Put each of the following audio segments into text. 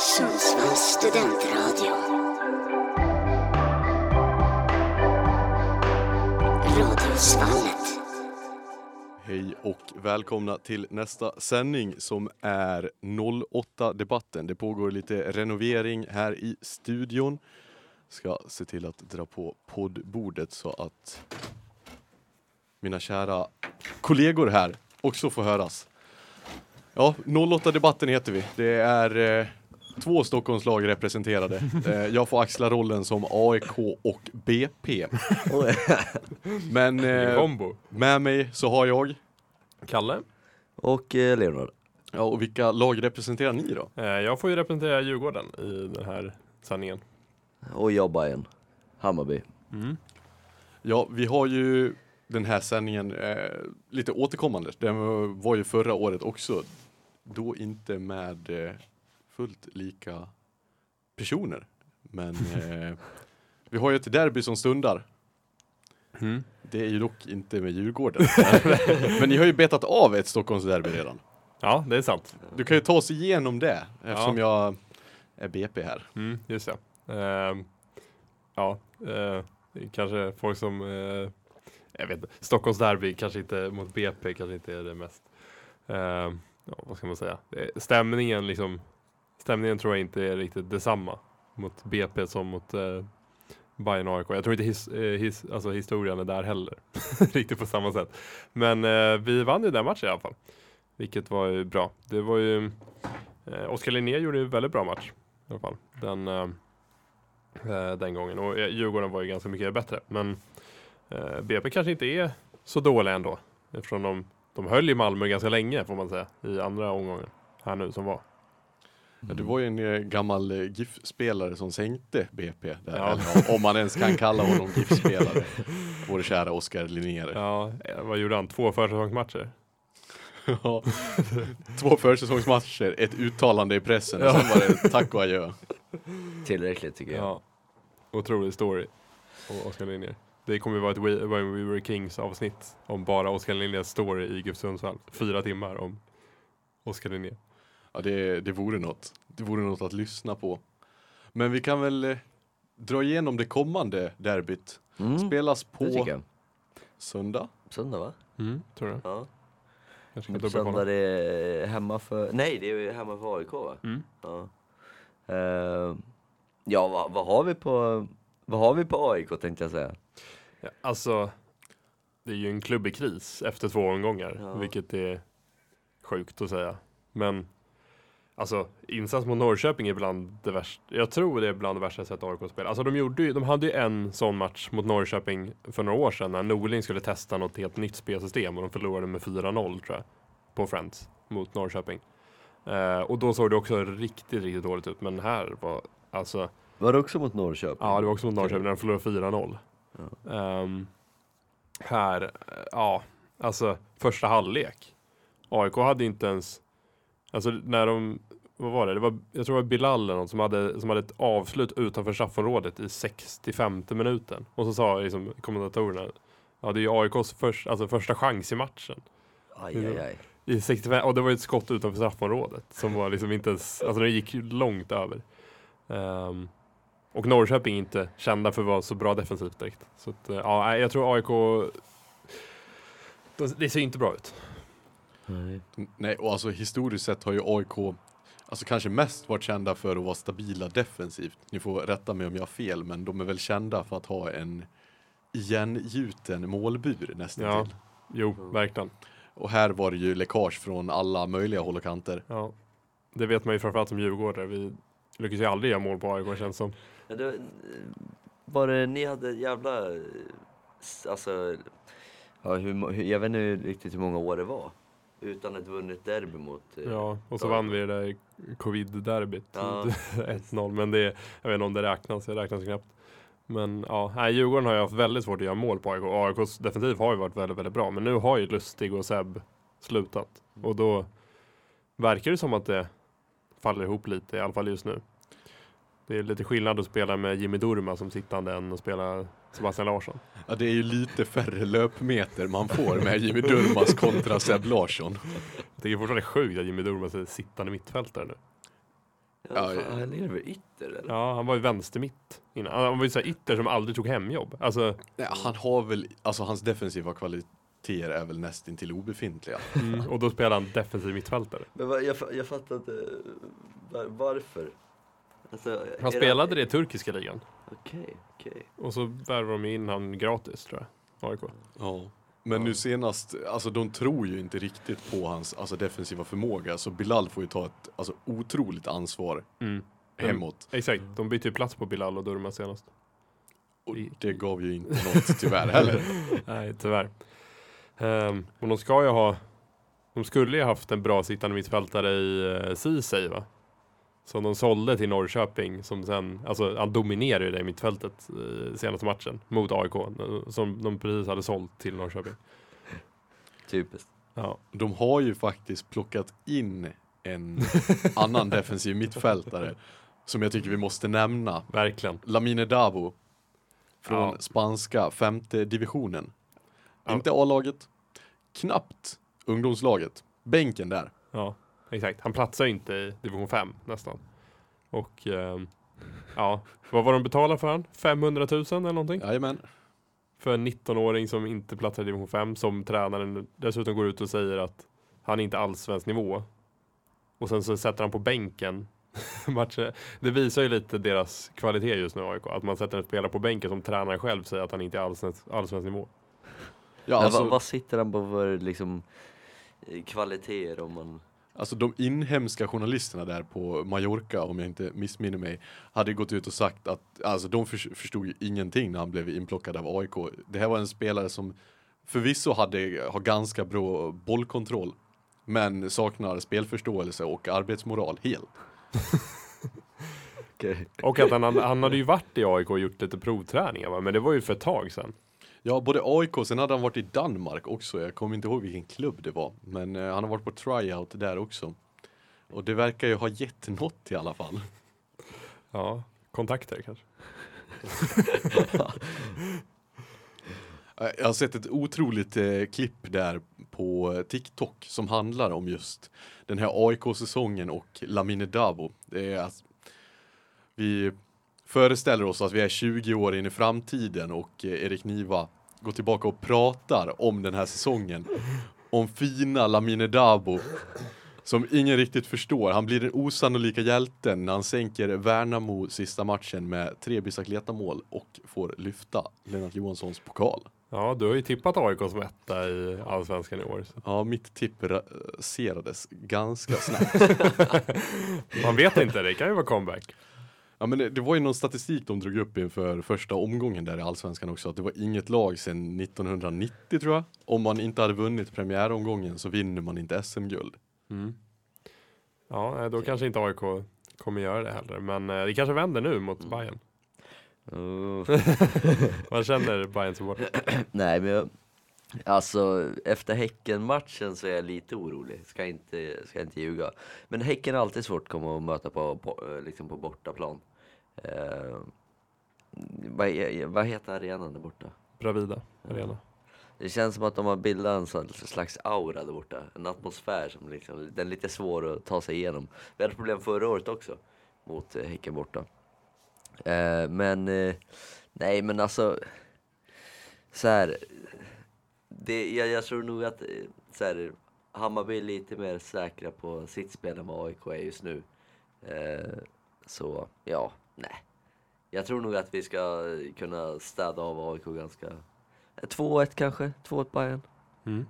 Sundsvalls studentradio. Radiosvallet. Hej och välkomna till nästa sändning som är 08-debatten. Det pågår lite renovering här i studion. Ska se till att dra på poddbordet så att mina kära kollegor här också får höras. Ja, 08-debatten heter vi. Det är eh, två Stockholmslag representerade. Eh, jag får axla rollen som AIK och BP. Men eh, med mig så har jag Kalle. Och eh, Leonard. Ja, och vilka lag representerar ni då? Eh, Jag får ju representera Djurgården i den här sändningen. Och jag Bayern. Hammarby. Ja, vi har ju den här sändningen eh, lite återkommande. Den var ju förra året också. Då inte med eh, fullt lika personer. Men eh, vi har ju ett derby som stundar. Mm. Det är ju dock inte med Djurgården. Men ni har ju betat av ett Stockholmsderby redan. Ja, det är sant. Du kan ju ta oss igenom det eftersom jag är BP här. Mm, just det. Ehm, ja, eh, kanske folk som, eh, jag vet inte, Stockholms derby kanske inte mot BP kanske inte är det mest, ehm, ja, vad ska man säga, Det- stämningen liksom, stämningen tror jag inte är riktigt detsamma mot BP som mot eh, Bayern och AIK. Jag tror inte his, eh, his, alltså historien är där heller, riktigt på samma sätt. Men eh, vi vann ju den matchen i alla fall, vilket var ju bra. Det var ju, eh, Oskar Linné gjorde ju en väldigt bra match i alla fall. Den, eh, eh, den gången. Och eh, Djurgården var ju ganska mycket bättre. Men eh, BP kanske inte är så dåliga ändå. Eftersom de, de höll i Malmö ganska länge får man säga. I andra omgången. Här nu som var. Ja, det var ju en eh, gammal eh, GIF-spelare som sänkte BP där, Ja. eller, om man ens kan kalla honom GIF-spelare. Vår kära Oskar Linnér. Ja, eh, vad gjorde han? Två försäsongsmatcher? Ja. Två försäsongsmatcher, ett uttalande i pressen och Ja. sen var det tack och adjö. Tillräckligt tycker jag. Ja. Otrolig story. Och Oskar Linnér. Det kommer ju vara ett We, When We Were Kings avsnitt. Om bara Oskar Linnérs story i GIF Sundsvall. Fyra timmar om Oskar Linnér. Ja, det, det vore något. Det vore något att lyssna på. Men vi kan väl eh, dra igenom det kommande derbyt. Mm, Spelas det tycker på jag. söndag. Söndag va? Mm, tror jag. Ja. Kan Söndag dubbelkolla. det är hemma för, nej det är ju hemma för AIK va? Mm. Ja. Eh, ja vad, vad har vi på, vad har vi på AIK tänkte jag säga? Ja, alltså, det är ju en klubb i kris efter två omgångar, Ja. vilket är sjukt att säga. Men alltså, insats mot Norrköping är bland det värsta. Jag tror det är bland det värsta jag sett AIK spela. Alltså, de, gjorde ju, de hade ju en sån match mot Norrköping för några år sedan när Norling skulle testa något helt nytt spelsystem och de förlorade med 4-0 tror jag på Friends mot Norrköping. Eh, och då såg det också riktigt, riktigt dåligt ut. Men här var alltså Var det också mot Norrköping? Ja, det var också mot Norrköping när de förlorade 4-0. Ehm, här, eh, ja, alltså första halvlek. AIK hade inte ens, alltså när de, vad var det? det var, jag tror det var Bilal eller någon som hade, som hade ett avslut utanför straffområdet i 65 minuten. Och så sa liksom kommentatorerna, ja det är ju AIKs först, alltså första chans i matchen. Aj, aj, aj. I 65, och det var ju ett skott utanför straffområdet som var liksom inte ens, alltså det gick långt över. Ehm, och Norrköping är inte kända för att vara så bra defensivt direkt. Så att, eh, ja, jag tror AIK, det- det ser inte bra ut. Nej. Nej, och alltså historiskt sett har ju AIK Alltså kanske mest varit kända för att vara stabila defensivt. Ni får rätta mig om jag har fel, men de är väl kända för att ha en igengjuten målbur nästan Ja. till. Jo, verkligen. Och här var det ju läckage från alla möjliga håll och kanter. Ja. Det vet man ju framförallt som djurgårdare. Vi lyckas ju aldrig göra mål på AIK känns som. Ja, det, var det, ni hade jävla, eh, alltså, ja, hur, jag vet inte riktigt hur många år det var. Utan ett vunnet derby mot... eh, Ja, och så Ja. vann vi det där covid-derbyt. Ja. 1-0, men det, jag vet inte om det räknas, det räknas knappt. Men ja, nej, Djurgården har ju haft väldigt svårt att göra mål på AIK. AIKs defensiv har ju varit väldigt, väldigt bra. Men nu har ju Lustig och Seb slutat. Och då verkar det som att det faller ihop lite, i alla fall just nu. Det är lite skillnad att spela med Jimmy Durma som sittande än att spela Sebastian Larsson. Ja, det är ju lite färre löpmeter man får med Jimmy Durmaz kontra Seb Larsson. Jag tycker fortfarande det är sjukt att Jimmy Durmaz är sittande mittfältare nu. Ja, Ja, han är väl ytter eller? Ja, han var ju vänstermitt innan. Han var ju så här ytter som aldrig tog hemjobb. Alltså, Nej, han har väl, alltså hans defensiva kvaliteter är väl nästintill obefintliga. mm, och då spelar han defensiv mittfältare. Men jag, jag fattar inte var, varför. Alltså, Han spelade det i turkiska ligan. Okej, okej. Och så värvade de in han gratis tror jag. AIK. Ja. Men nu senast, alltså de tror ju inte riktigt på hans alltså, defensiva förmåga så Bilal får ju ta ett alltså, otroligt ansvar Mm. hemåt. Exakt, de bytte ju plats på Bilal och Durmaz senast. Och det gav ju inte något tyvärr heller. Nej, tyvärr. Um, och de ska ju ha, de skulle ju haft en bra sittande mittfältare i uh, Ceesay va? Som de sålde till Norrköping som sen, alltså han dominerade ju det i mittfältet uh, senaste matchen mot AIK. eh, som de precis hade sålt till Norrköping. Typiskt. Ja, De har ju faktiskt plockat in en annan defensiv mittfältare som jag tycker vi måste nämna. verkligen. Lamine Davo från Ja. spanska femte divisionen. Ja. Inte A-laget, knappt ungdomslaget. Bänken där. Ja, exakt. Han platsar ju inte i division 5 nästan. Och ehm, ja, vad var de betalade för han? 500 000 eller någonting? Jajamän. För en 19-åring som inte platsar i division 5 som tränaren dessutom går ut och säger att han är inte alls svensk nivå. Och sen så sätter han på bänken matcher. Det visar ju lite deras kvalitet just nu AIK. Att man sätter en spelare på bänken som tränaren själv säger att han inte är alls allsvensk nivå. Ja, alltså, vad, vad sitter han på för liksom eh, kvaliteter om man... alltså de inhemska journalisterna där på Mallorca, om jag inte missminner mig, hade gått ut och sagt att alltså, de förs- förstod ju ingenting när han blev inplockad av AIK. Det här var en spelare som förvisso hade, har ganska bra bollkontroll, men saknar spelförståelse och arbetsmoral helt. Okej. Och att han, hade- han hade ju varit i AIK och gjort lite provträningar va? Men det var ju för ett tag sedan. Ja, både AIK, sen hade han varit i Danmark också. Jag kommer inte ihåg vilken klubb det var. Men eh, han har varit på tryout där också. Och det verkar ju ha gett något i alla fall. Ja, kontakter kanske. Jag har sett ett otroligt eh, klipp där på TikTok som handlar om just den här AIK-säsongen och Lamine Davo. Det är att vi föreställer oss att vi är 20 år in i framtiden och eh, Erik Niva går tillbaka och pratar om den här säsongen. Om fina Lamine Davo som ingen riktigt förstår. Han blir den osannolika hjälten när han sänker Värnamo sista matchen med tre Bicicleta-mål och får lyfta Lennart Johanssons pokal. Ja, du har ju tippat AIK som etta i Allsvenskan i år. Så. Ja, mitt tipp raserades ganska snabbt. Man vet inte, det kan ju vara comeback. Ja, men det, det var ju någon statistik de drog upp inför första omgången där i Allsvenskan också, att det var inget lag sedan 1990 tror jag. Om man inte hade vunnit premiäromgången så vinner man inte SM-guld. Mm. Ja, då kanske inte AIK kommer göra det heller. Men eh, det kanske vänder nu mot Mm. Bayern. Oh. Vad känner Bayern support? Nej men jag, alltså efter Häcken-matchen så är jag lite orolig, ska inte, ska inte ljuga. Men Häcken är alltid svårt att komma och möta på, på, liksom på bortaplan. Eh, vad, vad heter arenan där borta? Bravida Arena. Det känns som att de har bildat en sån slags aura där borta, en atmosfär som liksom, den är lite svår att ta sig igenom. Vi hade problem förra året också, mot eh, Häcken borta. Eh, men, eh, nej men alltså, så här, det, jag, jag tror nog att eh, så här, Hammarby är lite mer säkra på sitt spel än vad AIK är just nu. Eh, så, ja, nej. Jag tror nog att vi ska kunna städa av AIK ganska 2-1 kanske, 2-1 Bayern. Mm.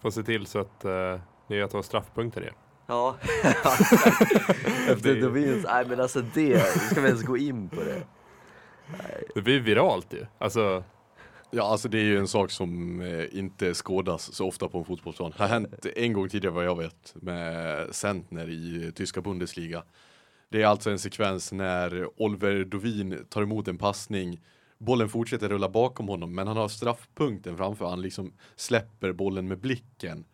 Får se till så att uh, ni tar straffpunkter igen. Ja, efter det, nej men alltså det, ska vi ens gå in på det? Det blir viralt ju. Alltså, Ja, alltså det är ju en sak som eh, inte skådas så ofta på en fotbollsplan. Det har hänt en gång tidigare vad jag vet med Centner i tyska Bundesliga. Det är alltså en sekvens när Oliver Dovin tar emot en passning. Bollen fortsätter rulla bakom honom, men han har straffpunkten framför. Han liksom släpper bollen med blicken.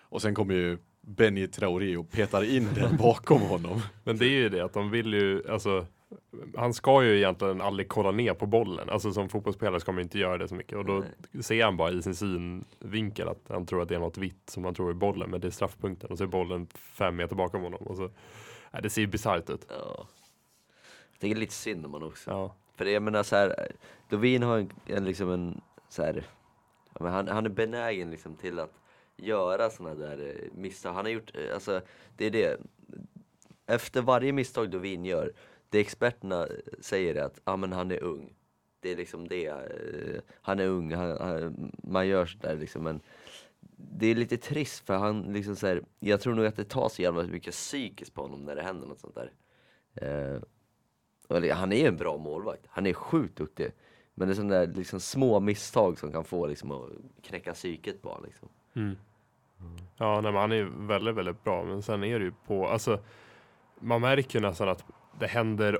Och sen kommer ju Benny Traoré och petar in den bakom honom. men det är ju det att de vill ju, alltså han ska ju egentligen aldrig kolla ner på bollen. Alltså som fotbollsspelare ska man inte göra det så mycket. Och då ser han bara i sin synvinkel att han tror att det är något vitt som han tror är bollen. Men det är straffpunkten och så är bollen fem meter bakom honom. Och så, Nej, det ser ju bisarrt ut. Ja. Jag tycker lite synd om honom också. Ja. För jag menar så här, Dovin har en, en liksom en så här, ja, han, han är benägen liksom till att göra såna där eh, misstag. Han har gjort, eh, alltså det är det. Efter varje misstag Dovin gör, det experterna säger är att ah, men han är ung. Det är liksom det. eh, Han är ung, han, han, man gör sådär liksom. Men det är lite trist för han liksom så här, jag tror nog att det tar så jävla mycket psykiskt på honom när det händer något sånt där. Eh, han är ju en bra målvakt, han är sjukt duktig. Men det är sådana där liksom små misstag som kan få liksom att knäcka psyket bara liksom. Mm. Ja, nej, han är väldigt, väldigt bra. Men sen är det ju på, alltså, man märker nästan att det händer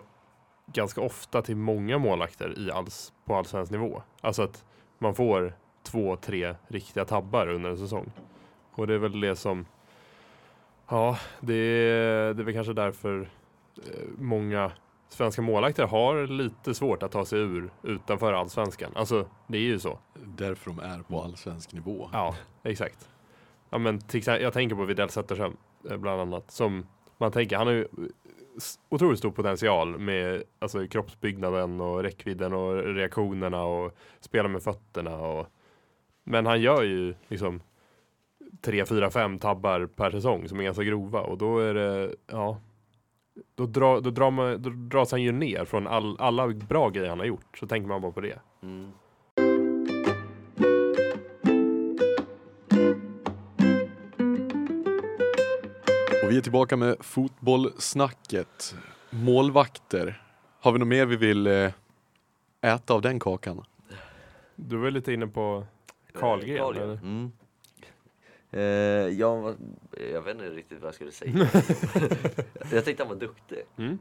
ganska ofta till många målvakter i alls, på allsvensk nivå. Alltså att man får två, tre riktiga tabbar under en säsong. Och det är väl det som, ja, det är, det är väl kanske därför eh, många svenska målvakter har lite svårt att ta sig ur utanför allsvenskan. Alltså, det är ju så. Därför de är på allsvensk nivå. Ja, exakt. Ja, men till exempel, jag tänker på Widell Zetterström eh, bland annat. Som man tänker, han har ju otroligt stor potential med alltså, kroppsbyggnaden och räckvidden och reaktionerna och spela med fötterna. Och, men han gör ju liksom tre, fyra, fem tabbar per säsong som är ganska grova och då är det, ja, då, dra, då, drar man, då dras han ju ner från all, alla bra grejer han har gjort. Så tänker man bara på det. Mm. Vi är tillbaka med fotbollsnacket. Målvakter. Har vi något mer vi vill eh, äta av den kakan? Du var lite inne på Carlgren, Eh, eller? Mm. Eh, jag, jag vet inte riktigt vad jag skulle säga. jag tänkte han var duktig. Mm.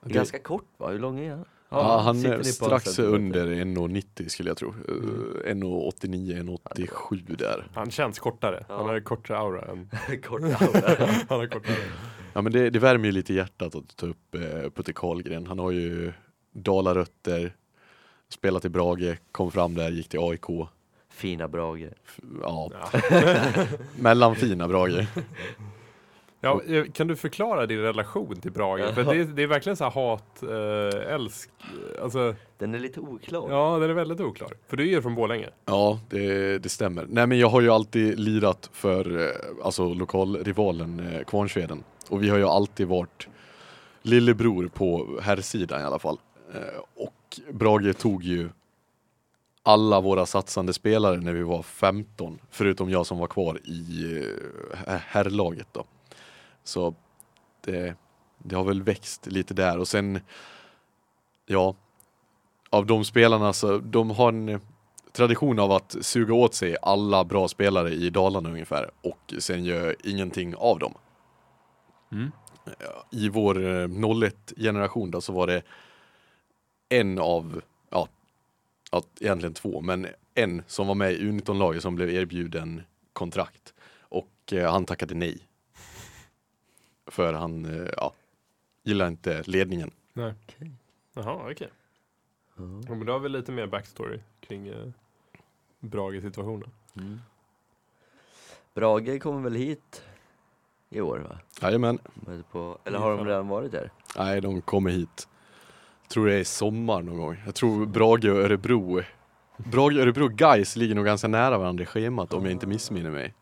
Ganska kort va? Hur lång är han? Ja, han är strax under 1,90 skulle jag tro. Eh, 1,89, 1,87 där. Han känns kortare. Ja. Han har kortare aura än... Kort aura. Han har kortare. Ja men det, det värmer ju lite hjärtat att ta upp eh, Putte Karlgren. Han har ju Dalarötter, spelat i Brage, kom fram där, gick till AIK. Fina Brage. F- Ja, Ja. mellanfina Brage. Ja, eh, kan du förklara din relation till Brage? För det, det är verkligen så här hat, eh, älsk. Alltså, Den är lite oklar. ja, den är väldigt oklar. För du är ju från Borlänge. Ja, det, det stämmer. Nej men jag har ju alltid lirat för eh, alltså lokalrivalen eh, Kvarnsveden. Och vi har ju alltid varit lillebror på herrsidan i alla fall. Eh, och Brage tog ju alla våra satsande spelare när vi var 15, förutom jag som var kvar i eh, herrlaget då. Så det, det har väl växt lite där och sen, ja, av de spelarna så, de har en tradition av att suga åt sig alla bra spelare i Dalarna ungefär och sen gör ingenting av dem. Mm. I vår eh, 01-generation då så var det en av, ja, ja, egentligen två, men en som var med i U19-laget som blev erbjuden kontrakt och eh, han tackade nej. För han, eh, ja, gillar inte ledningen. Nej. Jaha, okej. Ja, men då har vi lite mer backstory kring eh, Brage-situationen. Mm. Brage kommer väl hit i år va? Jajamän, På, eller har de redan varit där? nej de kommer hit. Tror det är i sommar någon gång. Jag tror Brage och Örebro Brage, Örebro och Gais ligger nog ganska nära varandra i schemat om jag inte missminner mig.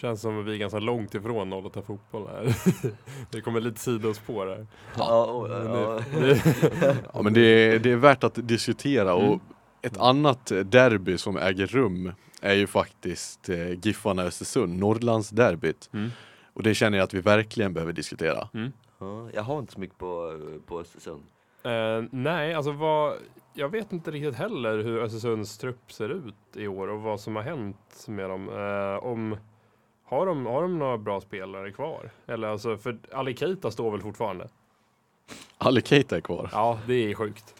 Känns som att vi är ganska långt ifrån 08 fotboll här. det kommer lite sidospår här. Ja, och, Men ja. det- Ja men det är, det är värt att diskutera och Mm. ett annat derby som äger rum är ju faktiskt eh, Giffarna Östersund, Norrlandsderbyt. Mm. Och det känner jag att vi verkligen behöver diskutera. Mm. ja, jag har inte så mycket på, på Östersund. Eh, nej, alltså vad, jag vet inte riktigt heller hur Östersunds trupp ser ut i år och vad som har hänt med dem. Eh, om, har, de, har de några bra spelare kvar? Eller alltså, för Ali Keita står väl fortfarande? Ali Keita är kvar. Ja, det är sjukt.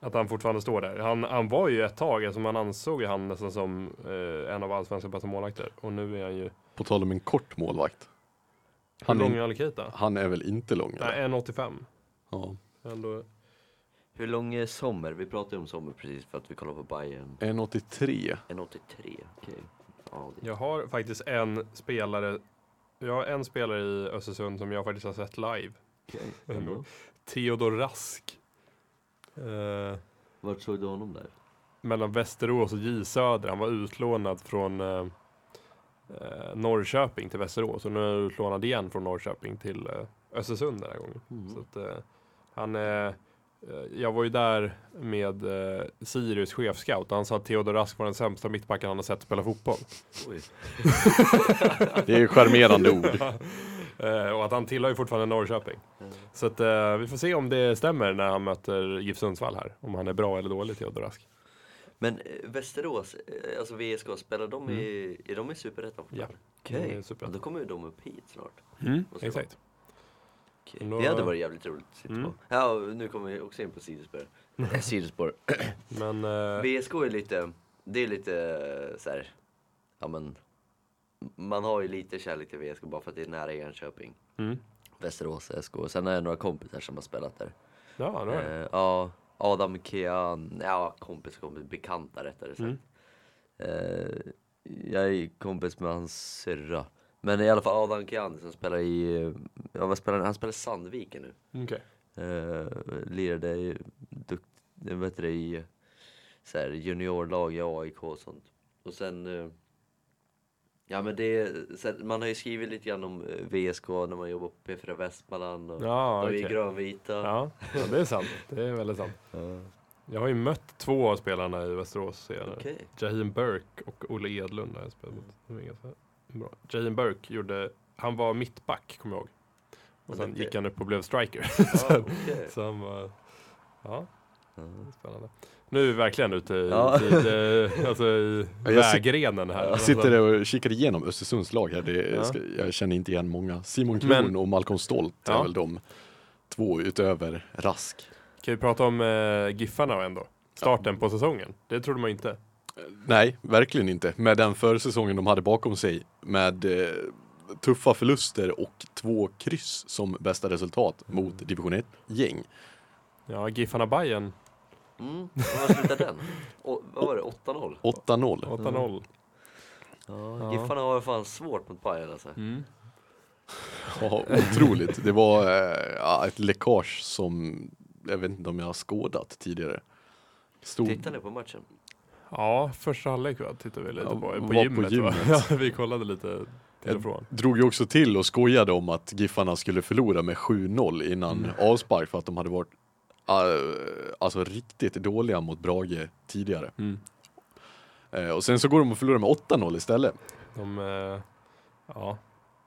Att han fortfarande står där. Han, han var ju ett tag, alltså man ansåg ju han nästan som eh, en av allsvenska bästa målvakter. Och nu är han ju... På tal om en kort målvakt. Hur Han lång är, Ali Keita? han är väl inte lång? Nej, 1,85. Ja. Ändå... Hur lång är Sommer? Vi pratade om Sommer precis för att vi kollade på Bayern 1,83. 1,83, okej. Ja, det- Jag har faktiskt en spelare Jag har en spelare i Östersund som jag faktiskt har sett live. Ändå. Mm. Theodor Rask. Eh, Vart såg du honom där? mellan Västerås och J Söder. Han var utlånad från eh, Norrköping till Västerås och nu är han utlånad igen från Norrköping till eh, Östersund den här gången. Mm. Så att, eh, han är, jag var ju där med eh, Sirius chefscout och han sa att Theodor Rask var den sämsta mittbacken han har sett spela fotboll. Oj. Det är charmerande ord. Eh, och att han tillhör ju fortfarande Norrköping. Mm. Så att, eh, vi får se om det stämmer när han möter GIF Sundsvall här. Om han är bra eller dålig, Theodor Rask. Men eh, Västerås, eh, alltså VSK, spelar de i, är de i Superettan Mm. Ja, Okej, ja, Superettan. då kommer ju de upp hit snart. Mm, exakt. Okej. Då- Det hade varit jävligt roligt att sitta Mm. på. Ja, och nu kommer vi också in på sidospår. Sidospår. Men eh, VSK är lite, det är lite eh, så här, ja men, man har ju lite kärlek till VSK bara för att det är nära Enköping. mm. Västerås SK. Sen har jag några kompisar som har spelat där. ja, det var det. Eh, ja, Adam Kean, ja kompis, kompis, bekanta rättare sagt. Mm. Eh, jag är kompis med hans syrra. Men i alla fall Adam Kean som spelar i, eh, ja vad spelar han? Han spelar Sandviken nu. Okej. Uh, lirade i, dukt, vet det, i så här, juniorlag i AIK och sånt. Och sen, eh, ja men det, här, man har ju skrivit lite grann om eh, VSK när man jobbar på P4 Västmanland och Ja, de är grönvita. Ja, ja, det är sant. Det är väldigt sant. Ja. Jag har ju mött två av spelarna i Västerås senare. Okej. Jahim Burke och Olle Edlund har jag spelat mot. Bra. Jahim Burke gjorde, han var mittback kommer jag ihåg. Och sen Okej. gick han upp och blev striker. Ja, okej. Så han var, ja, Ja. spännande. Nu är vi verkligen ute i, Ja. i, alltså i vägrenen här. Jag sitter och kikar igenom Östersunds lag här. Det, Ja. jag, känner inte igen många. Simon Kron Men- och Malcolm Stolt Ja. är väl de två utöver Rask. Kan vi prata om eh, Giffarna ändå? Starten på säsongen. Det trodde man inte. Nej, verkligen inte. Med den försäsongen de hade bakom sig med eh, tuffa förluster och två kryss som bästa resultat mot division 1-gäng. Ja, Giffarna Bayern Mm. Vad slutade den? O, vad var det? 8-0? 8-0. 8-0. Ja, Ja. Giffarna har fan svårt mot Bayern alltså. Mm. Ja, otroligt. Det var ja, ett läckage som jag vet inte om jag har skådat tidigare. Stod, Tittar ni på matchen? Ja, första halvlek tittade vi lite Ja, på. var På på gymmet, gymmet. Va? Ja, vi kollade lite till Jag och från. drog ju också till och skojade om att Giffarna skulle förlora med 7-0 innan Mm. avspark för att de hade varit uh, alltså riktigt dåliga mot Brage tidigare. Mm. Eh, och sen så går de och förlorar med 8-0 istället. De, eh, ja,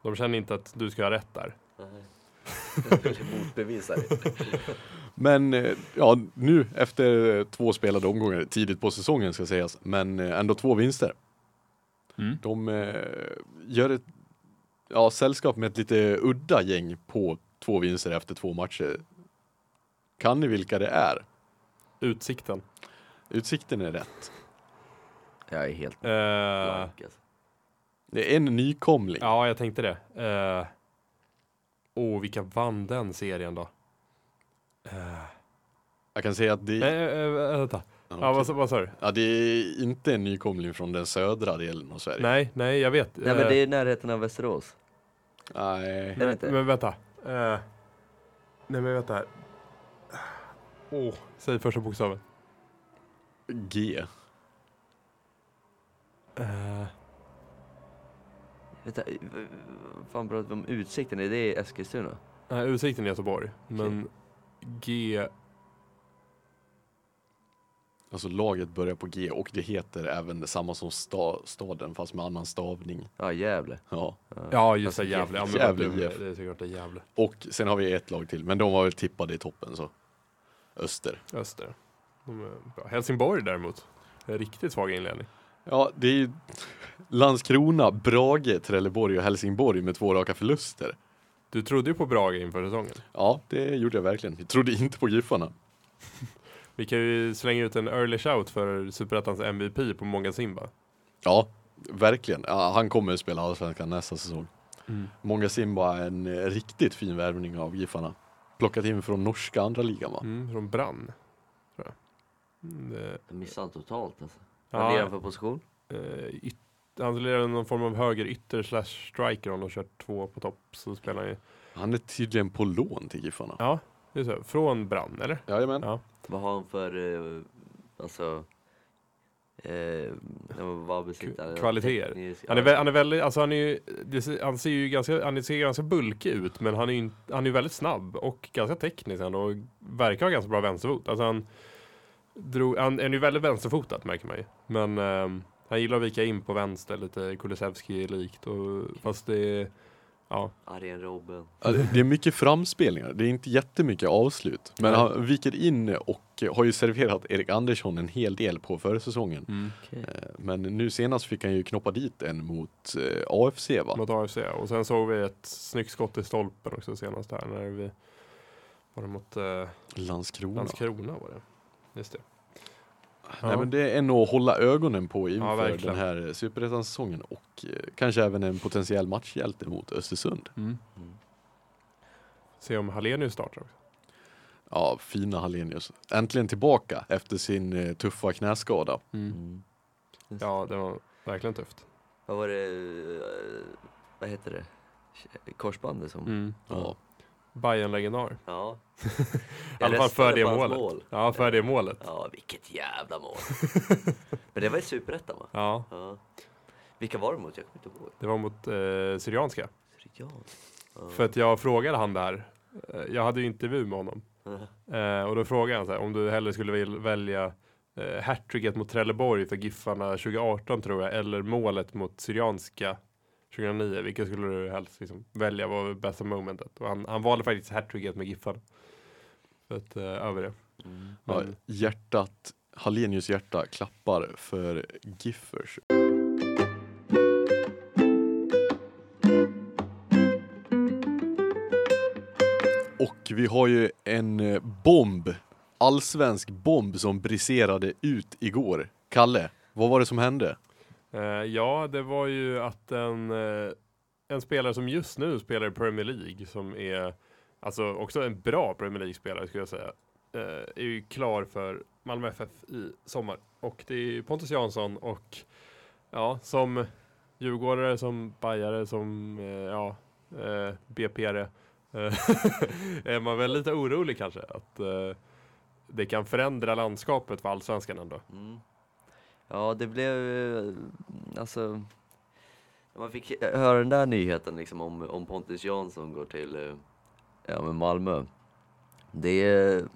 de känner inte att du ska ha rätt där. Nej. Motbevisa det. Men eh, ja, nu efter två spelade omgångar, tidigt på säsongen ska sägas, men eh, ändå två vinster. Mm. De eh, gör ett ja, sällskap med ett lite udda gäng på två vinster efter två matcher. Kan ni vilka det är? Utsikten. Utsikten är rätt. Jag är helt Eh, blank alltså. Det är en nykomling. ja, jag tänkte det. Eh, Åh, vilka vann den serien då? Eh, Jag kan säga att det, nej, eh, eh, vänta. ja, vad, sa- vad sa du? ja, det är inte en nykomling från den södra delen av Sverige. Nej, nej, jag vet. Nej men det är i närheten av Västerås. Nej. Är det inte? Men vänta. Eh, nej, men vänta här. Åh, säg första bokstaven. G. Eh, Vänta, fan pratar vi om utsikten? Är det Eskilstuna? nej, Utsikten i Göteborg. Men G... Alltså laget börjar på G och det heter även detsamma som sta, staden fast med annan stavning. Ja, Gävle. Ja. Ja, just det. Gävle. Ja, men Gävle det, är såklart det är Gävle. Och sen har vi ett lag till, men de var väl tippade i toppen så. Öster. Öster. De är bra. Helsingborg däremot. Riktigt svag inledning. Ja, det är ju Landskrona, Brage, Trelleborg och Helsingborg med två raka förluster. Du trodde ju på Brage inför säsongen. Ja, det gjorde jag verkligen. Jag trodde inte på Giffarna. Vi kan ju slänga ut en early shout för Superettans MVP på Många Simba. Ja, verkligen. Ja, han kommer att spela Allsvenskan nästa säsong. Mm. Många Simba är en eh, riktigt fin värvning av Giffarna. Plockat in från norska andra ligan va? Mm, från Brann. Tror jag. Mm, det, Jag missade han totalt alltså. Vad lirar han ja, för position? eh, han lirar någon form av höger ytter slash striker om de kör två på topp. Så spelar han ju, Han är tydligen på lån till Giffarna. ja, det är så. Från Brann, eller? Jajamän. Ja. Vad har han för, eh, alltså, eh, vad besitter han? Kvaliteter. Teknisk- Han är, vä- han är väldigt, alltså han är ju, det han ser ju ganska, han ser ganska bulkig ut men han är ju inte- han är ju väldigt snabb och ganska teknisk ändå och verkar ha ganska bra vänsterfot. Alltså han, drog, han är ju väldigt vänsterfotad märker man ju. Men ehm, han gillar att vika in på vänster lite Kulusevski-likt och fast det är, ja, Arjen Robben. Det- Det är mycket framspelningar, det är inte jättemycket avslut. Men Nej. han viker in och har ju serverat Erik Andersson en hel del på försäsongen. Okej. Eh, Men nu senast fick han ju knoppa dit en mot eh, AFC va? mot AFC. Och sen såg vi ett snyggt skott i stolpen också senast här när vi var det mot eh, Landskrona. Landskrona var det. Just det. Nej Ja. men det är en att hålla ögonen på Ja, inför verkligen. den här superettan-säsongen och eh, kanske även en potentiell matchhjälte mot Östersund. Mm. Mm. Se om Hallenius startar också. Ja, fina Hallenius. Äntligen tillbaka efter sin eh, tuffa knäskada. Mm. Det. Ja, det var verkligen tufft. Vad var det, eh, vad heter det? Korsbandet som? Mm. Ja. Bayern legendar Ja. I alla fall för det målet. Mål. Ja, för det målet. Ja, vilket jävla mål. Men det var i Superettan va? Ja, Ja. Vilka var det mot? Jag kommer inte ihåg. det var mot eh, Syrianska. Ja. Ja. För att jag frågade han där. Eh, jag hade ju intervju med honom. Eh, och då frågade han så här, om du hellre skulle väl- välja eh, hattricket mot Trelleborg för Giffarna 2018 tror jag, eller målet mot Syrianska 2009. Vilket skulle du helst liksom, välja var bästa momentet? Och han, han valde faktiskt hattricket med Giffarna. För att, eh, över det. Mm. Ja, hjärtat, Hallenius hjärta klappar för Giffers. Och vi har ju en eh, bomb, allsvensk bomb som briserade ut igår. Kalle, vad var det som hände? Eh, ja, det var ju att en, eh, en spelare som just nu spelar i Premier League som är alltså också en bra Premier League-spelare skulle jag säga. Eh, är ju klar för Malmö FF i sommar. Och det är Pontus Jansson och ja, som djurgårdare, som bajare, som eh, ja, eh, BP'are eh, är man väl lite orolig kanske att det kan förändra landskapet för allsvenskan ändå. Mm. Ja, det blev eh, alltså när man fick höra den där nyheten liksom om, om Pontus Jansson går till eh, ja, men Malmö. Det är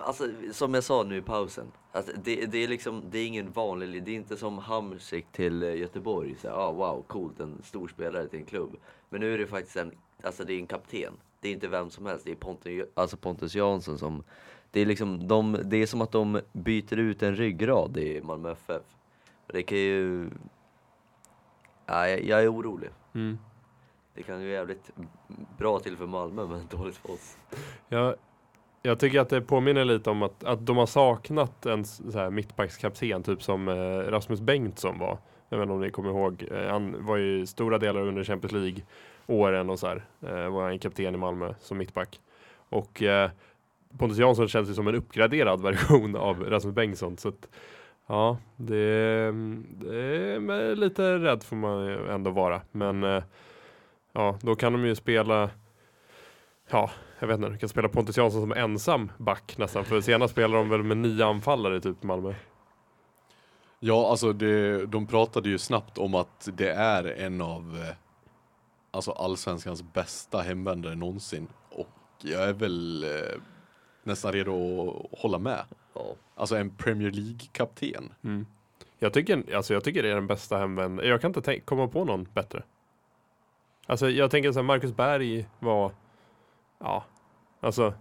Alltså som jag sa nu i pausen, alltså, det, det är liksom, det är ingen vanlig, det är inte som Hamsik till eh, Göteborg, så ah, wow, coolt, en stor spelare till en klubb. Men nu är det faktiskt en, alltså det är en kapten. Det är inte vem som helst, det är Pontus, alltså Pontus Jansson som, det är liksom, de, det är som att de byter ut en ryggrad i Malmö FF. Det kan ju, ja, jag, jag är orolig. Mm. Det kan ju jävligt bra till för Malmö men dåligt för oss. Jag, jag tycker att det påminner lite om att, att de har saknat en så här mittbackskapten, typ som eh, Rasmus Bengtsson var. Jag vet inte om ni kommer ihåg. Eh, han var ju stora delar under Champions League-åren och så här. Eh, var han kapten i Malmö som mittback. Och eh, Pontus Jansson känns ju som en uppgraderad version av Rasmus Bengtsson. Så att, ja, det, det är lite rädd får man ju ändå vara. Men eh, ja, då kan de ju spela Ja, jag vet inte, de kan spela Pontus Jansson som ensam back nästan. För senast spelade de väl med nio anfallare typ Malmö. Ja, alltså det, de pratade ju snabbt om att det är en av eh, alltså allsvenskans bästa hemvändare någonsin. Och jag är väl eh, nästan redo att hålla med. Ja. Alltså en Premier League-kapten. Mm. Jag, tycker, alltså jag tycker det är den bästa hemvänd. Jag kan inte komma på någon bättre. Alltså jag tänker så här, Marcus Berg var, ja, alltså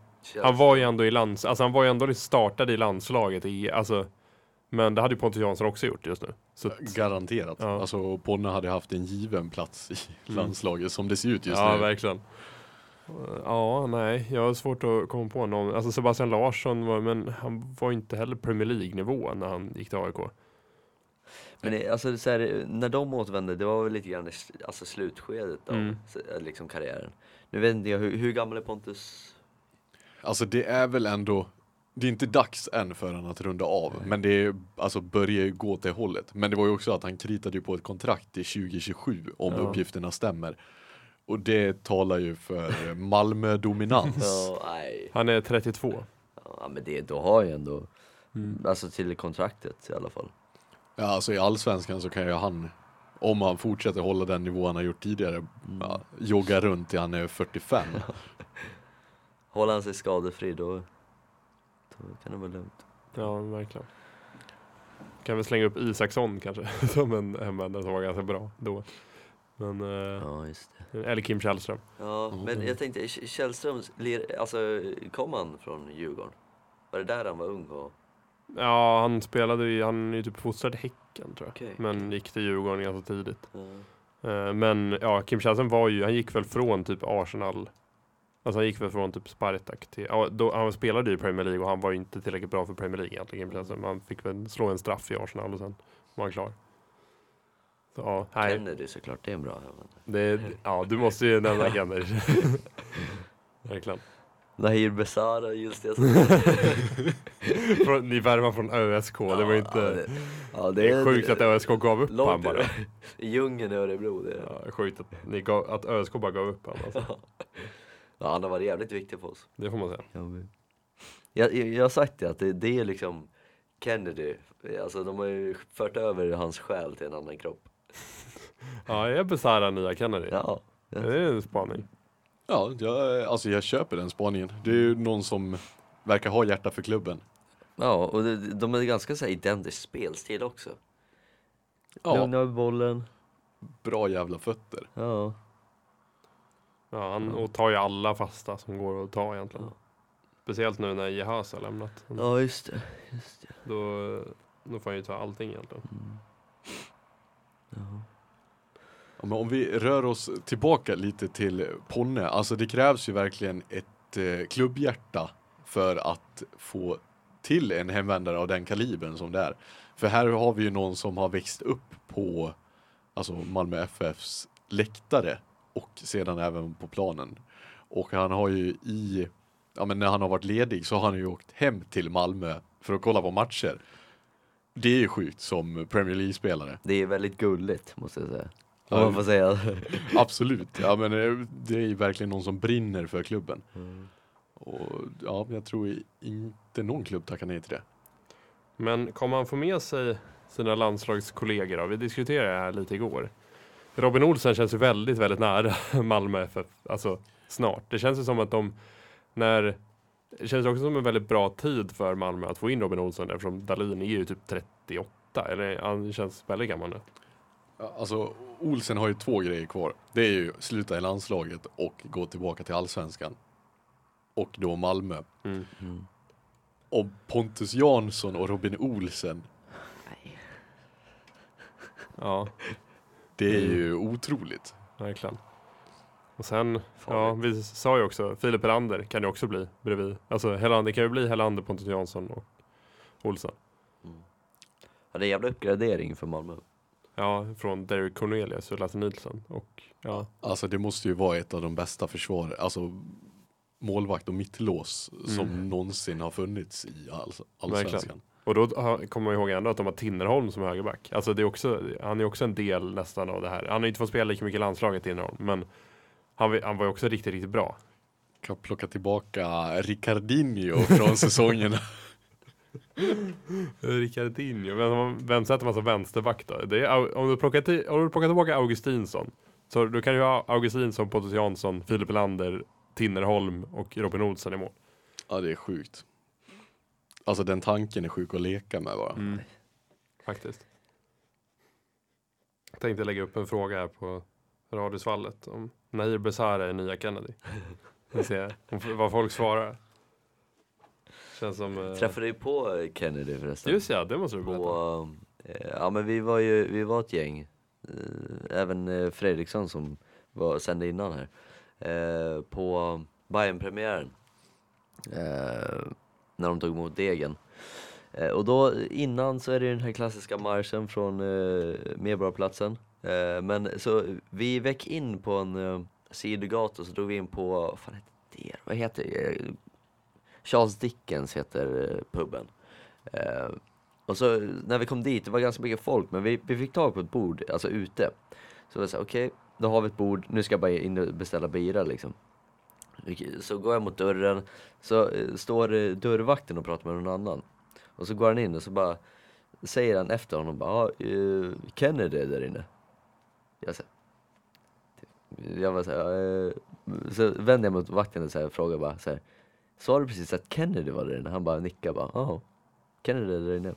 han var ju ändå i lands, alltså han var ju ändå startade i landslaget i, alltså, men det hade ju Pontus Jansson också gjort just nu. Så Garanterat. Ja. Alltså Ponne hade haft en given plats i Mm. landslaget som det ser ut just ja, nu. verkligen. Ja, nej, jag har svårt att komma på någon. Alltså Sebastian Larsson var, men han var inte heller Premier League-nivå när han gick till AIK. Men det, alltså, så här, när de återvände, det var väl lite grann i alltså, slutskedet av Mm. liksom, karriären. Nu vet inte jag, hur, hur gammal är Pontus? Alltså det är väl ändå det är inte dags än för han att runda av, men det är, alltså börjar ju gå till hållet. Men det var ju också att han kritade ju på ett kontrakt till 2027 om Ja. uppgifterna stämmer. Och det talar ju för Malmö-dominans. Ja, nej. Han är 32. Ja, men det, då har jag ändå, Mm. alltså till kontraktet i alla fall. Ja, alltså i allsvenskan så kan ju han, om han fortsätter hålla den nivå han har gjort tidigare, ja, jogga runt till han är 45. Håller han sig skadefri då, då kan det vara lugnt. Ja, verkligen. Kan vi slänga upp Isaksson kanske som en hemvändare som var ganska bra då. Men, eh, Ja, just det. eller Kim Källström. Ja, men jag tänkte, Källström, alltså kom han från Djurgården? Var det där han var ung och... Ja, han spelade ju, han är ju typ fostrad i Häcken tror jag. Okej. Men gick till Djurgården ganska tidigt. Eh, Men ja, Kim Källström var ju, han gick väl från typ Arsenal Alltså han gick väl från typ Spartak till, ja, då, han spelade ju i Premier League och han var ju inte tillräckligt bra för Premier League egentligen. Kim Källström. Han fick väl slå en straff i Arsenal och sen var han klar. Ja, nej, Kennedy såklart, det är en bra det, ja, du måste ju nämna Kennedy. Verkligen. Nahir Besara, just det. Från, ni värvar från ÖSK, det var ju Ja, inte... det, ja, Det är sjukt att ÖSK gav upp långt bara. i djungeln i Örebro. Det. är- Ja, sjukt att, ni gav, att ÖSK bara gav upp han alltså. Ja, han har varit jävligt viktig för oss. Det får man säga. Jag, jag, jag har sagt det, att det, det är liksom Kennedy, alltså de har ju fört över hans själ till en annan kropp. Ja, är Besara nya Kennedy? Ja, Det är en spaning. Ja, jag, alltså jag köper den spaningen. Det är ju någon som verkar ha hjärta för klubben. ja och de är ganska så här identisk spelstil också. Ja, Lugna med bollen. bra jävla fötter. Ja. Ja, han och tar ju alla fasta som går att ta egentligen. Ja. Speciellt nu när Jehas har lämnat. ja, just det. Just det. Då, då får han ju ta allting egentligen. Ja. Ja, men om vi rör oss tillbaka lite till Ponne, alltså det krävs ju verkligen ett eh, klubbhjärta för att få till en hemvändare av den kalibern som det är. För här har vi ju någon som har växt upp på alltså Malmö FFs läktare och sedan även på planen. Och han har ju i, ja men när han har varit ledig så har han ju åkt hem till Malmö för att kolla på matcher. Det är ju sjukt som Premier League-spelare. Det är väldigt gulligt måste jag säga. Om man får säga. Absolut, ja men eh, det är ju verkligen någon som brinner för klubben. Mm. Och ja, jag tror inte någon klubb tackar nej till det. Men kommer han få med sig sina landslagskollegor då? Vi diskuterade det här lite igår. Robin Olsen känns ju väldigt, väldigt nära Malmö FF. Alltså snart. Det känns ju som att de, när det känns också som en väldigt bra tid för Malmö att få in Robin Olsen eftersom Dalin är ju typ 38. Eller han känns väldigt gammal nu. Alltså Olsen har ju två grejer kvar. Det är ju sluta i landslaget och gå tillbaka till allsvenskan. Och då Malmö. Mm. Mm. Och Pontus Jansson och Robin Olsen, Nej. Ja, det är Mm. ju otroligt. verkligen. Och sen, ja, vi sa ju också, Filip Helander kan ju också bli bredvid. Alltså Helander det kan ju bli Helander, Pontus Jansson och Olsen. Mm. Ja, det är en jävla uppgradering för Malmö. Ja, från Derek Cornelius och Lasse Nilsson. Och ja, Alltså det måste ju vara ett av de bästa försvar, alltså målvakt och mittlås som Mm. någonsin har funnits i all, allsvenskan. Och då kommer man ihåg ändå att de har Tinnerholm som högerback. Alltså det är också, han är också en del nästan av det här. Han har inte fått spela lika mycket i landslaget Tinnerholm, men han, var- han var ju också riktigt, riktigt bra. Kan plocka tillbaka Ricardinho från säsongen. Ricardinho, vem, vem sätter man som vänsterback då? Det är, om, du plockar till, om du plockar tillbaka Augustinsson, så du kan ju ha Augustinsson, Pontus Jansson, Filip Lander, Tinnerholm och Robin Olsen i mål. Ja, det är sjukt. Alltså den tanken är sjuk att leka med bara. Mm. Faktiskt. Jag tänkte lägga upp en fråga här på Radiosvallet om Nahir Besara är nya Kennedy. Vi ser vad folk svarar. Känns som... eh, Träffade du på Kennedy förresten? Just ja, det måste du berätta. på, eh, ja men vi var ju, vi var ett gäng. Eh, även eh, Fredriksson som var, sände innan här. Eh, på Bayern-premiären. Eh, när de tog emot Degen. Och då innan så är det den här klassiska marschen från eh, Medborgarplatsen. Men så vi väck in på en sidogata så drog vi in på, vad fan heter det? Vad heter det? Charles Dickens heter eh, puben. Eh, och så när vi kom dit, det var ganska mycket folk, men vi, vi fick tag på ett bord, alltså ute. Så jag sa okej, då har vi ett bord, nu ska jag bara in och beställa bira liksom. Så går jag mot dörren, så eh, står eh, dörrvakten och pratar med någon annan. Och så går han in och så bara säger han efter honom bara, ah, Kennedy är där inne. Jag säger, jag var såhär, eh, så vänder jag mig mot vakten och så här, frågar bara så här, Sa du precis att Kennedy var där inne? Han bara nickar bara, ja, Kennedy är där inne.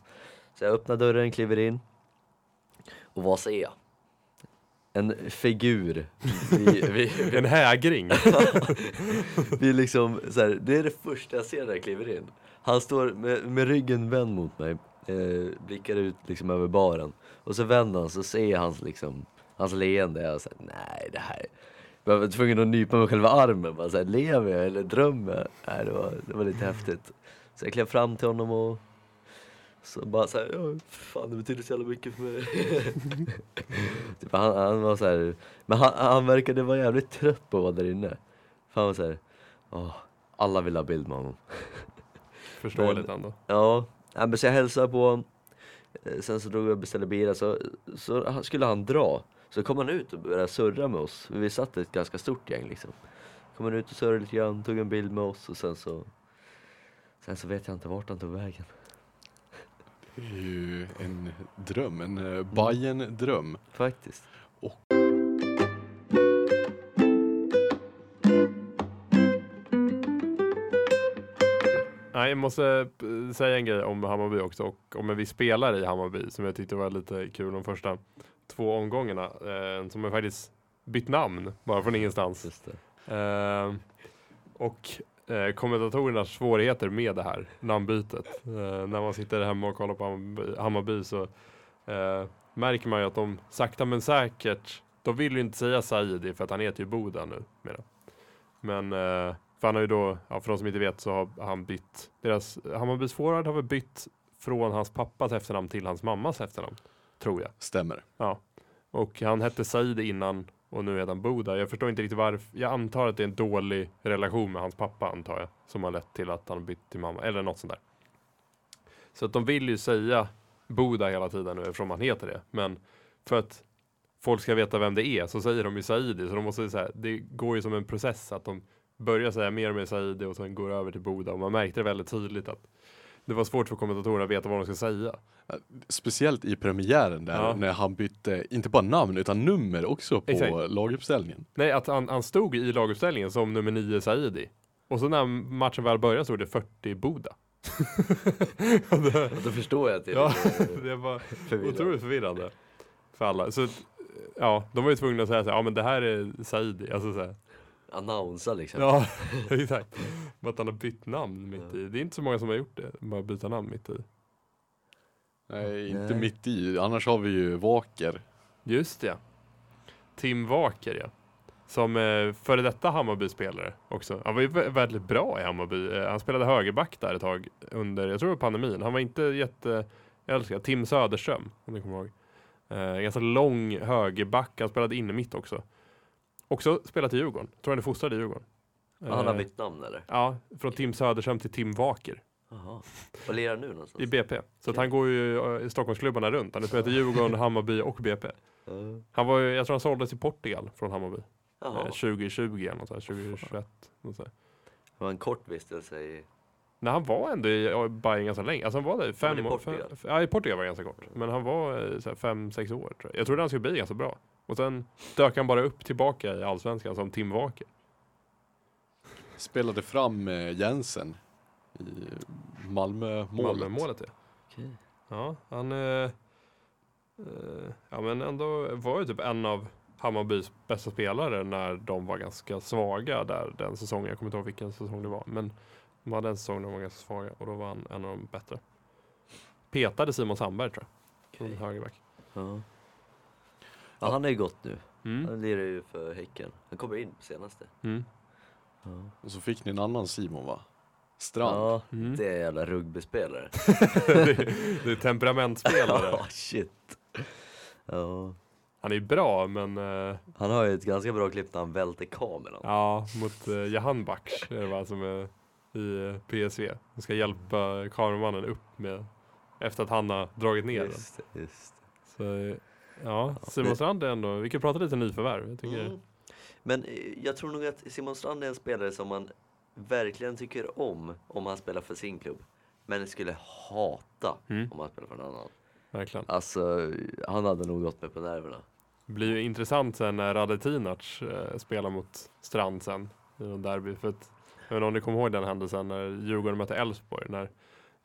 Så jag öppnar dörren, kliver in. Och vad ser jag? En figur. Vi, vi, vi, En hägring. vi liksom, så här, det är det första jag ser när jag kliver in. Han står med, med ryggen vänd mot mig, eh, blickar ut liksom över baren. Och så vänder han så ser jag hans, liksom, hans leende. Jag säger nej det här... Jag var tvungen att nypa mig själva armen. Bara så här, lever jag eller drömmer jag? Det, var, det var lite häftigt. Så jag klev fram till honom och så bara såhär, ja, fan det betyder så jävla mycket för mig. typ, han, han var så här, men han, han verkade vara jävligt trött på att vara där inne. För han var såhär, åh, alla vill ha bild med honom. Förståeligt ändå. Ja, men så jag hälsade på honom. Eh, Sen så drog vi och beställde bira, så, så skulle han dra. Så kom han ut och började surra med oss. Vi satt ett ganska stort gäng liksom. Kom han ut och surrade lite grann, tog en bild med oss och sen så Sen så vet jag inte vart han tog vägen. Det är ju en dröm, en uh, Bajen-dröm. Faktiskt. Nej, jag måste eh, säga en grej om Hammarby också och om en viss spelare i Hammarby som jag tyckte var lite kul de första två omgångarna. Eh, som har faktiskt bytt namn bara från ingenstans. Eh, och eh, kommentatorernas svårigheter med det här namnbytet. Eh, när man sitter hemma och kollar på Hammarby, så eh, märker man ju att de sakta men säkert, de vill ju inte säga Saidi för att han heter ju Boda nu. Mera. Men eh, för han har ju då, ja, för de som inte vet så har han bytt, deras Hammarbys forward har väl bytt från hans pappas efternamn till hans mammas efternamn. Tror jag. Stämmer. Ja. Och han hette Said innan och nu heter han Boda. Jag förstår inte riktigt varför. Jag antar att det är en dålig relation med hans pappa antar jag. Som har lett till att han har bytt till mamma. Eller något sånt där. Så att de vill ju säga Boda hela tiden nu eftersom han heter det. Men för att folk ska veta vem det är så säger de ju Saidi. Så de måste säga, det går ju som en process att de börjar säga mer och mer Saidi och sen går över till Boda. Och man märkte det väldigt tydligt att det var svårt för kommentatorerna att veta vad de ska säga. Speciellt i premiären där Ja. när han bytte, inte bara namn utan nummer också på Exakt. laguppställningen. Nej, att han, han stod i laguppställningen som nummer 9 Saidi. Och så när matchen väl började stod det 40 Boda. Det, Då förstår jag att det är ja, det var förvirrande. otroligt förvirrande för alla. Så ja, de var ju tvungna att säga så här, ja men det här är Saidi. Alltså så här, Annonsa liksom. ja, exakt. Men att han har bytt namn mitt i. Det är inte så många som har gjort det, bara byta namn mitt i. Nej, inte Nej. mitt i. Annars har vi ju Vaker. Just det. Tim Waker ja. Som eh, före detta Hammarby-spelare också. Han var ju vä- väldigt bra i Hammarby. Eh, han spelade högerback där ett tag under, jag tror det var pandemin. Han var inte jätteälskad. Tim Söderström, om ni kommer ihåg. Eh, ganska lång högerback. Han spelade inne mitt också. Också spelat i Djurgården. Tror han är fostrad i Djurgården. Ja, han har Eh, bytt namn eller? Ja, från Tim Söderström till Tim Waker Jaha. Var lirar han nu någonstans? i BP. Så att Okej. han går ju eh, i Stockholmsklubbarna runt. Han har spelat i Djurgården, Hammarby och BP. Han var ju, jag tror han såldes i Portugal från Hammarby. Jaha. Eh, 2020 eller något sånt, 2021. Något sånt. Det var en kort vistelse i... Nej, han var ändå i Bayern ganska länge. Alltså han var där i fem år. Ja, i Portugal var det ganska kort. Men han var eh, så fem, sex år tror jag. Jag trodde han skulle bli ganska bra. Och sen dök han bara upp tillbaka i Allsvenskan som Tim Waker. Spelade fram eh, Jensen i Malmö-målet. Malmö-målet ja. Okej. Ja, han eh, eh, ja, men ändå var ju typ en av Hammarbys bästa spelare när de var ganska svaga där den säsongen. Jag kommer inte ihåg vilken säsong det var. Men de hade en säsong när de var ganska svaga och då var han en av de bättre. Petade Simon Sandberg tror jag. Okej. högerback. Ja. Ja, han är ju gott nu. Mm. Han lirar ju för Häcken. Han kommer in på senaste. Mm. Ja, Och så fick ni en annan Simon va? Strand. ja Mm. det är jävla rugbyspelare. det, det är temperamentsspelare. Ja, shit. Ja. Han är bra men eh, Han har ju ett ganska bra klipp när han välter kameran. ja, mot uh, Jahan Baksh är det va, som är i eh, PSV. De ska hjälpa kameramannen upp med efter att han har dragit ner den. Just det, just Så eh, ja, Simon Strand är ändå, vi kan prata lite nyförvärv. Jag tycker, Mm. Men eh, jag tror nog att Simon Strand är en spelare som man verkligen tycker om om han spelar för sin klubb. Men skulle hata Mm. om han spelar för en annan. verkligen. Alltså, han hade nog gått mig på nerverna. Det blir ju intressant sen när Radetinac eh, spelar mot Strand sen i någon derby. För att, jag vet inte om ni kommer ihåg den händelsen när Djurgården mötte Elfsborg. När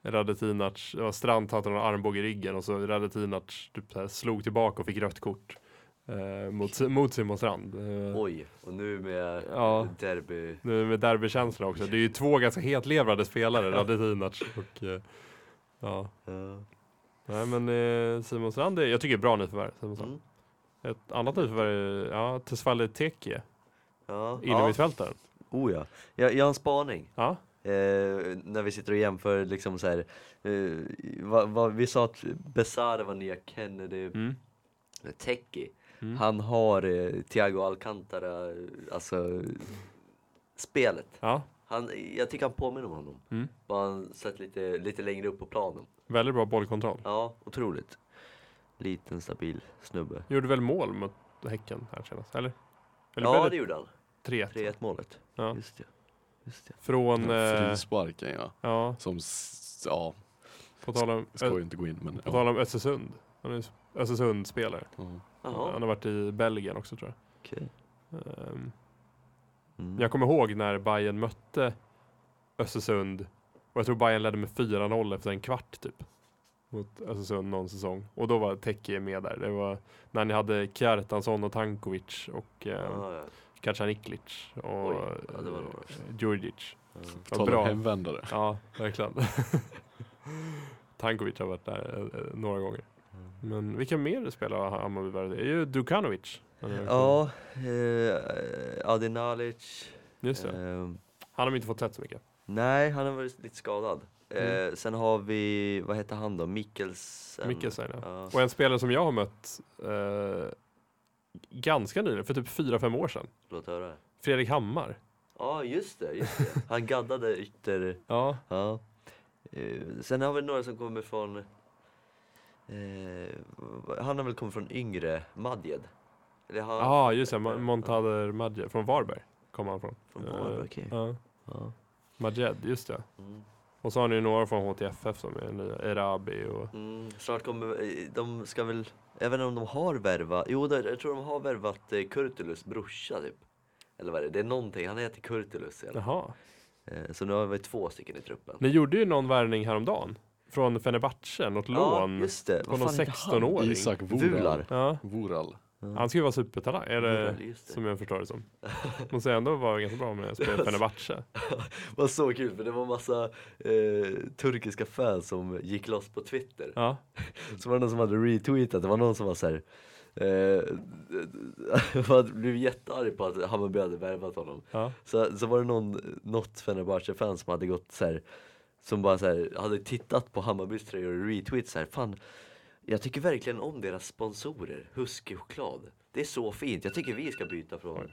Radetinac, det var Strand hade någon armbåge i ryggen och så Radetinac typ här slog tillbaka och fick rött kort. Eh, mot, mot Simon Strand. Eh, Oj, och nu med Ja. derby. nu med derbykänsla också. Det är ju två ganska hetlevrade spelare, Radetinac och eh, ja. Ja. Nej men eh, Simon Strand, är, jag tycker det är bra nyförvärv. Simon Strand. Mm. Ett annat nyförvärv är ja, Tesfaye Teke, Ja. ja. innermittfältaren. Oh ja. Jag, jag har en spaning. Ja. Eh, när vi sitter och jämför liksom så här. Eh, vad, vad, vi sa att Besara var nya Kennedy. Mm. Teki. Mm. Han har eh, Thiago Alcantara, alltså spelet. Ja, Han, jag tycker han påminner om honom. Mm. Bara han sett lite, lite längre upp på planen. väldigt bra bollkontroll. Ja, otroligt. Liten stabil snubbe. Gjorde väl mål mot Häcken här senast, eller? Eller ja, det gjorde han. 3 3-1 målet. Ja. Just det. Just det. Från, eh, Frisparken ja. ja, Som, ja, på tal om, ska ju inte gå in men på ja. tal om Östersund. Han är Östersund-spelare. Jaha, Han har varit i Belgien också tror jag. Ehm, Mm. Jag kommer ihåg när Bayern mötte Östersund och jag tror Bayern ledde med 4-0 efter en kvart typ. Mot Östersund någon säsong. Och då var Teki med där. Det var när ni hade Kjartansson och Tankovic och eh, Ja, ja. Kacaniklic och Oj, ja, det var några. eh, Djurdjic. Ja. På tal om hemvändare. Ja, verkligen. Tankovic har varit där eh, eh, några gånger. Men vilka mer spelare har Hammarby värvat? Det är ju Dukanovic. Ja, eh, Adi Nalic. Just det. ehm, Han har inte fått sett så mycket. nej, han har varit lite skadad. Mm. Eh, sen har vi, vad heter han då? Mikkelsen? Mikkelsen, ja. Ja. Och en spelare som jag har mött eh, ganska nyligen, för typ 4-5 år sedan. Låt höra. Fredrik Hammar. Ja, just det, just det. Han gaddade ytter... Ja, Ja. Eh, sen har vi några som kommer från... Eh, han har väl kommit från yngre Madjed? Har, ah, just det. Montader Madjed från Varberg kom han från. Från Varberg, Eh, okej. Ja, Ja. Madjed, just det. Mm. Och så har ni några från HTFF som är nya. Erabi och... Mm, snart kommer, de ska väl, jag vet inte om de har värvat, jo jag tror de har värvat eh, Kurtulus brorsa typ. Eller vad är det? Det är någonting, han heter Kurtulus i alla fall. Jaha. Eh, Så nu har vi två stycken i truppen. Ni gjorde ju någon värvning häromdagen. Från Fenerbahce, något lån. Ja, just det. på Vad någon fan heter han? 16-åring. Isak Vular. Vural. Ja, Vural. Han ska ju vara supertalang. Är det, just det. som jag förstår det som. Måste ändå vara ganska bra med att spela Fenerbahce. Det var så kul för det var massa eh, turkiska fans som gick loss på Twitter. Ja, Så var det någon som hade retweetat, det var någon som var såhär Eh, blivit jättearg på att Hammarby hade värvat honom. ja. Så, så var det någon, något Fenerbahce-fan som hade gått så här, som bara så här, hade tittat på Hammarbys tröjor och retweet så här, fan jag tycker verkligen om deras sponsorer, Husky choklad. Det är så fint, jag tycker vi ska byta från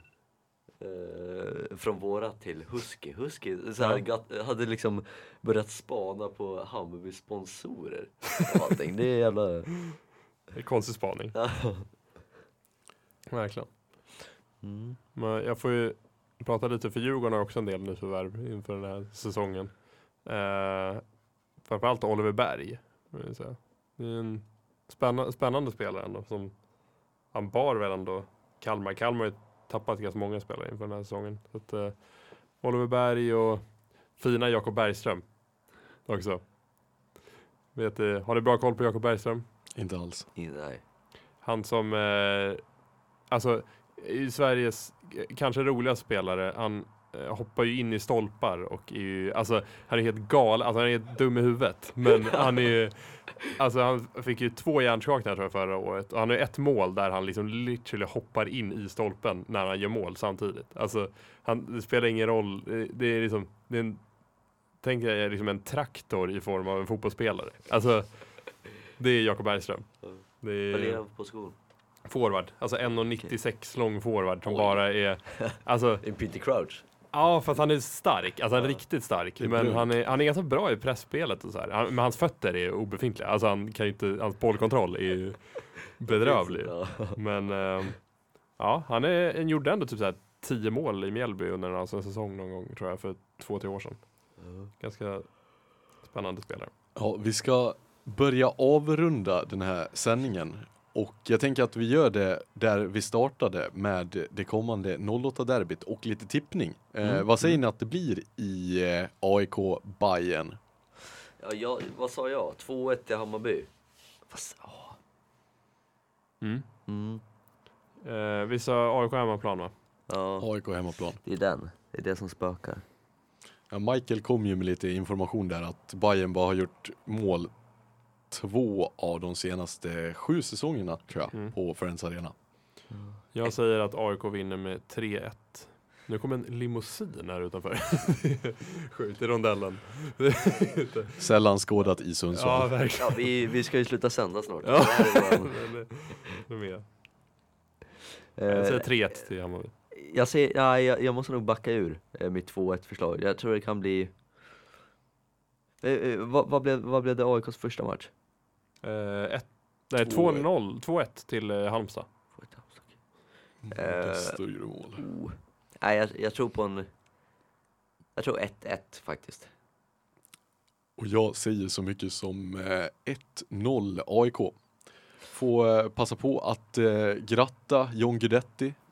eh, från våra till Husky. Husky så här, gatt, hade liksom börjat spana på Hammarbys sponsorer och allting. Det är jävla... Det är konstig spaning. Verkligen. Mm. Men jag får ju prata lite för Djurgården har också en del nyförvärv inför den här säsongen. Eh, framförallt Oliver Berg. vill jag säga. Det är en spännande, spännande spelare ändå. Som han bar väl ändå Kalmar. Kalmar har ju tappat ganska många spelare inför den här säsongen. Så att, eh, Oliver Berg och fina Jakob Bergström också. Vet, eh, har du bra koll på Jakob Bergström? Inte alls. Nej. Han som, eh, alltså i Sveriges kanske roligaste spelare, han hoppar ju in i stolpar och är ju, alltså han är helt galen, alltså han är helt dum i huvudet. Men han är ju, alltså han fick ju två hjärnskakningar tror jag förra året och han har ju ett mål där han liksom literally hoppar in i stolpen när han gör mål samtidigt. Alltså han, det spelar ingen roll, det, är liksom, det är en, tänk dig liksom en traktor i form av en fotbollsspelare. Alltså det är Jakob Bergström. Det Vad är, han på skon? Forward, alltså 1,96 lång forward som Oj. bara är, alltså En Peter Crouch? Ja, fast han är stark. Alltså han är riktigt stark. Men han är, han är ganska bra i pressspelet och så här. Han, men hans fötter är obefintliga. Alltså han kan inte, hans bollkontroll är ju bedrövlig. Men ehm, ja, han är, han gjorde ändå typ så här 10 mål i Mjällby under en allsvensk säsong någon gång tror jag för två, tre år sedan. Ganska spännande spelare. Ja, vi ska börja avrunda den här sändningen och jag tänker att vi gör det där vi startade med det kommande 08-derbyt och lite tippning. Eh, Mm. vad säger ni att det blir i eh, AIK Bayern? Ja, jag, vad sa jag? 2-1 till Hammarby. Fast, ja. Mm. Mm. Eh, vi sa AIK hemmaplan va? ja, AIK hemmaplan. det är den. Det är det som spökar. Ja, Michael kom ju med lite information där att Bayern bara har gjort mål två av de senaste sju säsongerna tror jag Mm. på Friends Arena. Jag säger att AIK vinner med 3-1. Nu kommer en limousin här utanför. Sjukt i rondellen. Sällan skådat i ja, Sundsvall. verkligen. Ja, vi, vi ska ju sluta sända snart. Ja. Eh, Jag säger 3-1 till Hammarby. jag, ser, ja, jag, jag måste nog backa ur eh, mitt 2-1 förslag. Jag tror det kan bli... Eh, eh, vad, vad, blev, vad blev det AIKs första match? Eh, ett, nej, Två- 2-0, 2-1 till eh, Halmstad. Bästa gjorde mål. Oh. Nej, jag, jag tror på en... Jag tror 1-1 faktiskt. Och jag säger så mycket som eh, 1-0 AIK. Får eh, passa på att eh, gratta John Guidetti